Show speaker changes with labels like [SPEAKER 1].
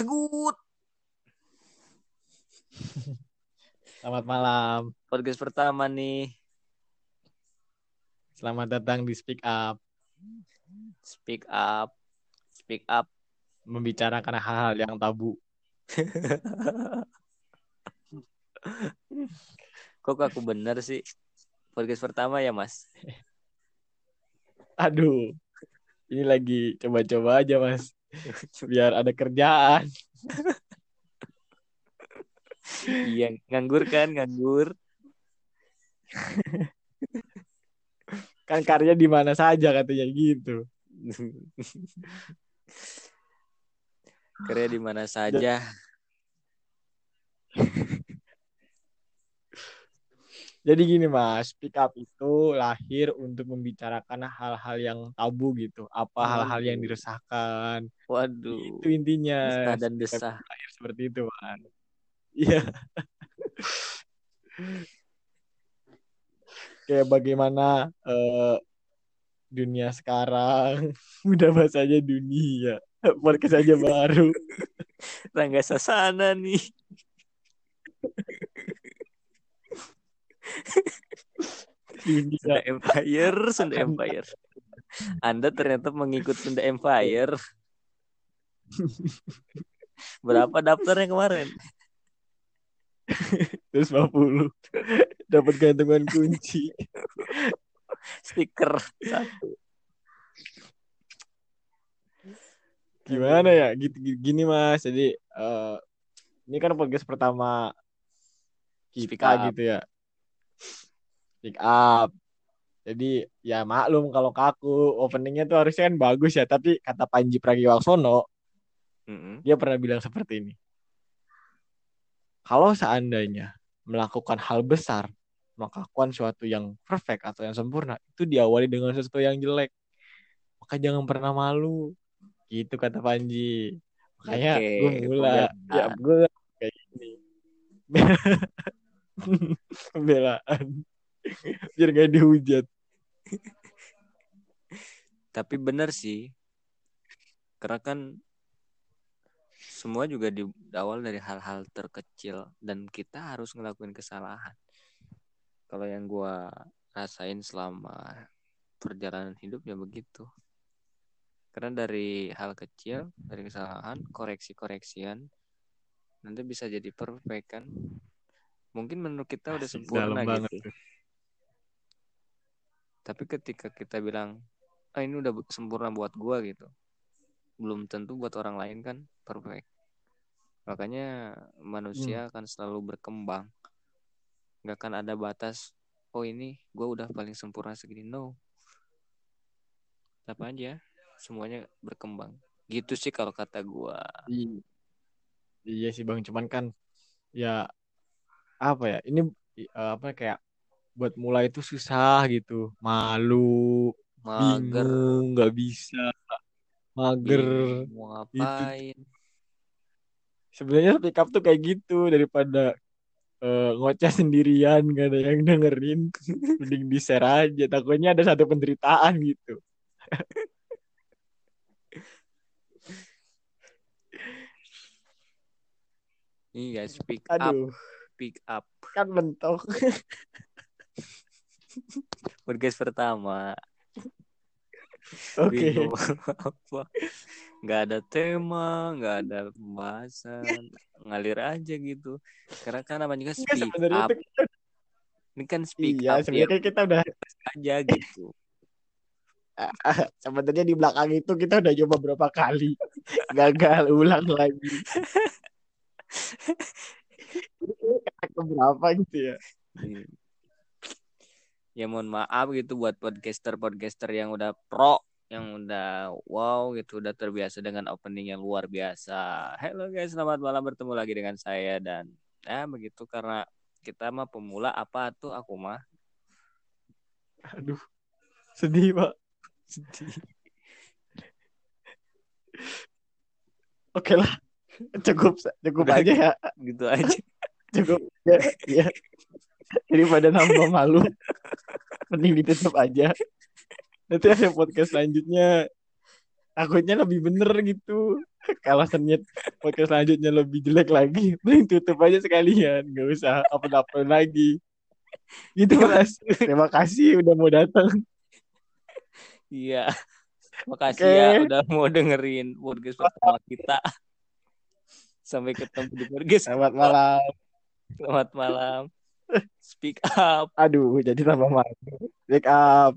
[SPEAKER 1] Segut.
[SPEAKER 2] Selamat malam.
[SPEAKER 1] Podcast pertama nih.
[SPEAKER 2] Selamat datang di Speak Up.
[SPEAKER 1] Speak up. Speak up.
[SPEAKER 2] Membicarakan hal-hal yang tabu.
[SPEAKER 1] Kok aku bener sih? Podcast pertama ya, Mas?
[SPEAKER 2] Aduh. Ini lagi coba-coba aja, Mas. Biar ada kerjaan.
[SPEAKER 1] iya, nganggur kan, nganggur.
[SPEAKER 2] kan karya di mana saja katanya gitu.
[SPEAKER 1] Karya di mana saja.
[SPEAKER 2] Jadi gini mas, speak up itu lahir untuk membicarakan hal-hal yang tabu gitu. Apa hal-hal yang diresahkan.
[SPEAKER 1] Waduh.
[SPEAKER 2] Itu intinya.
[SPEAKER 1] Desah dan desah.
[SPEAKER 2] Lahir seperti itu kan. Iya. Kayak bagaimana uh, dunia sekarang. Udah bahasanya dunia. Podcast aja baru.
[SPEAKER 1] Rangga Sasana nih. Sunda Empire, Sunda Empire. Anda ternyata mengikut Sunda Empire. Berapa daftarnya kemarin?
[SPEAKER 2] Terus 50. Dapat gantungan kunci.
[SPEAKER 1] Stiker satu.
[SPEAKER 2] Gimana ya? Gini Mas. Jadi uh, ini kan podcast pertama kita gitu ya pick up. Jadi ya maklum kalau kaku. Openingnya tuh harusnya kan bagus ya. Tapi kata Panji Pragiwaksono mm-hmm. dia pernah bilang seperti ini. Kalau seandainya melakukan hal besar melakukan suatu yang perfect atau yang sempurna itu diawali dengan sesuatu yang jelek. Maka jangan pernah malu. Gitu kata Panji. Makanya okay, gue mulai ya gue kayak gini. Pembelaan biar gak dihujat.
[SPEAKER 1] Tapi benar sih. Karena kan semua juga di awal dari hal-hal terkecil dan kita harus ngelakuin kesalahan. Kalau yang gue rasain selama perjalanan hidup ya begitu. Karena dari hal kecil dari kesalahan koreksi-koreksian nanti bisa jadi perfect kan. Mungkin menurut kita udah sempurna gitu. banget. Tapi ketika kita bilang ah ini udah sempurna buat gua gitu. Belum tentu buat orang lain kan perfect. Makanya manusia hmm. akan selalu berkembang. Nggak akan ada batas oh ini gua udah paling sempurna segini. No. Apa aja semuanya berkembang. Gitu sih kalau kata gua.
[SPEAKER 2] Iya, iya sih bang. Cuman kan ya apa ya ini apa kayak buat mulai itu susah gitu. Malu mager. nggak bisa. Mager.
[SPEAKER 1] Mau ngapain?
[SPEAKER 2] Sebenarnya speak up tuh kayak gitu daripada uh, ngoceh sendirian gak ada yang dengerin. Mending di share aja. Takutnya ada satu penderitaan gitu.
[SPEAKER 1] Iya, speak Aduh. up pick up.
[SPEAKER 2] Kan mentok.
[SPEAKER 1] Podcast pertama.
[SPEAKER 2] Oke. Okay.
[SPEAKER 1] apa? Gak ada tema, gak ada pembahasan, ngalir aja gitu. Karena kan namanya juga speak up. Kita... Ini kan speak
[SPEAKER 2] iya,
[SPEAKER 1] up.
[SPEAKER 2] Iya, sebenarnya kita udah
[SPEAKER 1] aja gitu.
[SPEAKER 2] Sebenarnya di belakang itu kita udah coba berapa kali, gagal ulang lagi berapa gitu ya
[SPEAKER 1] iya. Ya mohon maaf gitu buat podcaster podcaster yang udah pro yang udah wow gitu udah terbiasa dengan opening yang luar biasa. Halo guys selamat malam bertemu lagi dengan saya dan ya begitu karena kita mah pemula apa tuh aku mah?
[SPEAKER 2] Aduh sedih pak. Sedih. Oke lah cukup cukup Udah, aja ya.
[SPEAKER 1] Gitu aja.
[SPEAKER 2] Cukup ya, ya. Jadi pada nambah malu mending ditutup aja nanti ada podcast selanjutnya takutnya lebih bener gitu kalau senyit podcast selanjutnya lebih jelek lagi, mending tutup aja sekalian, nggak usah upload-upload lagi. Gitu mas. Terima kasih udah mau datang.
[SPEAKER 1] Iya. Makasih okay. ya udah mau dengerin podcast pertama kita. Sampai ketemu di podcast.
[SPEAKER 2] Selamat malam.
[SPEAKER 1] Selamat malam. Speak up.
[SPEAKER 2] Aduh, jadi tambah malu. Speak up.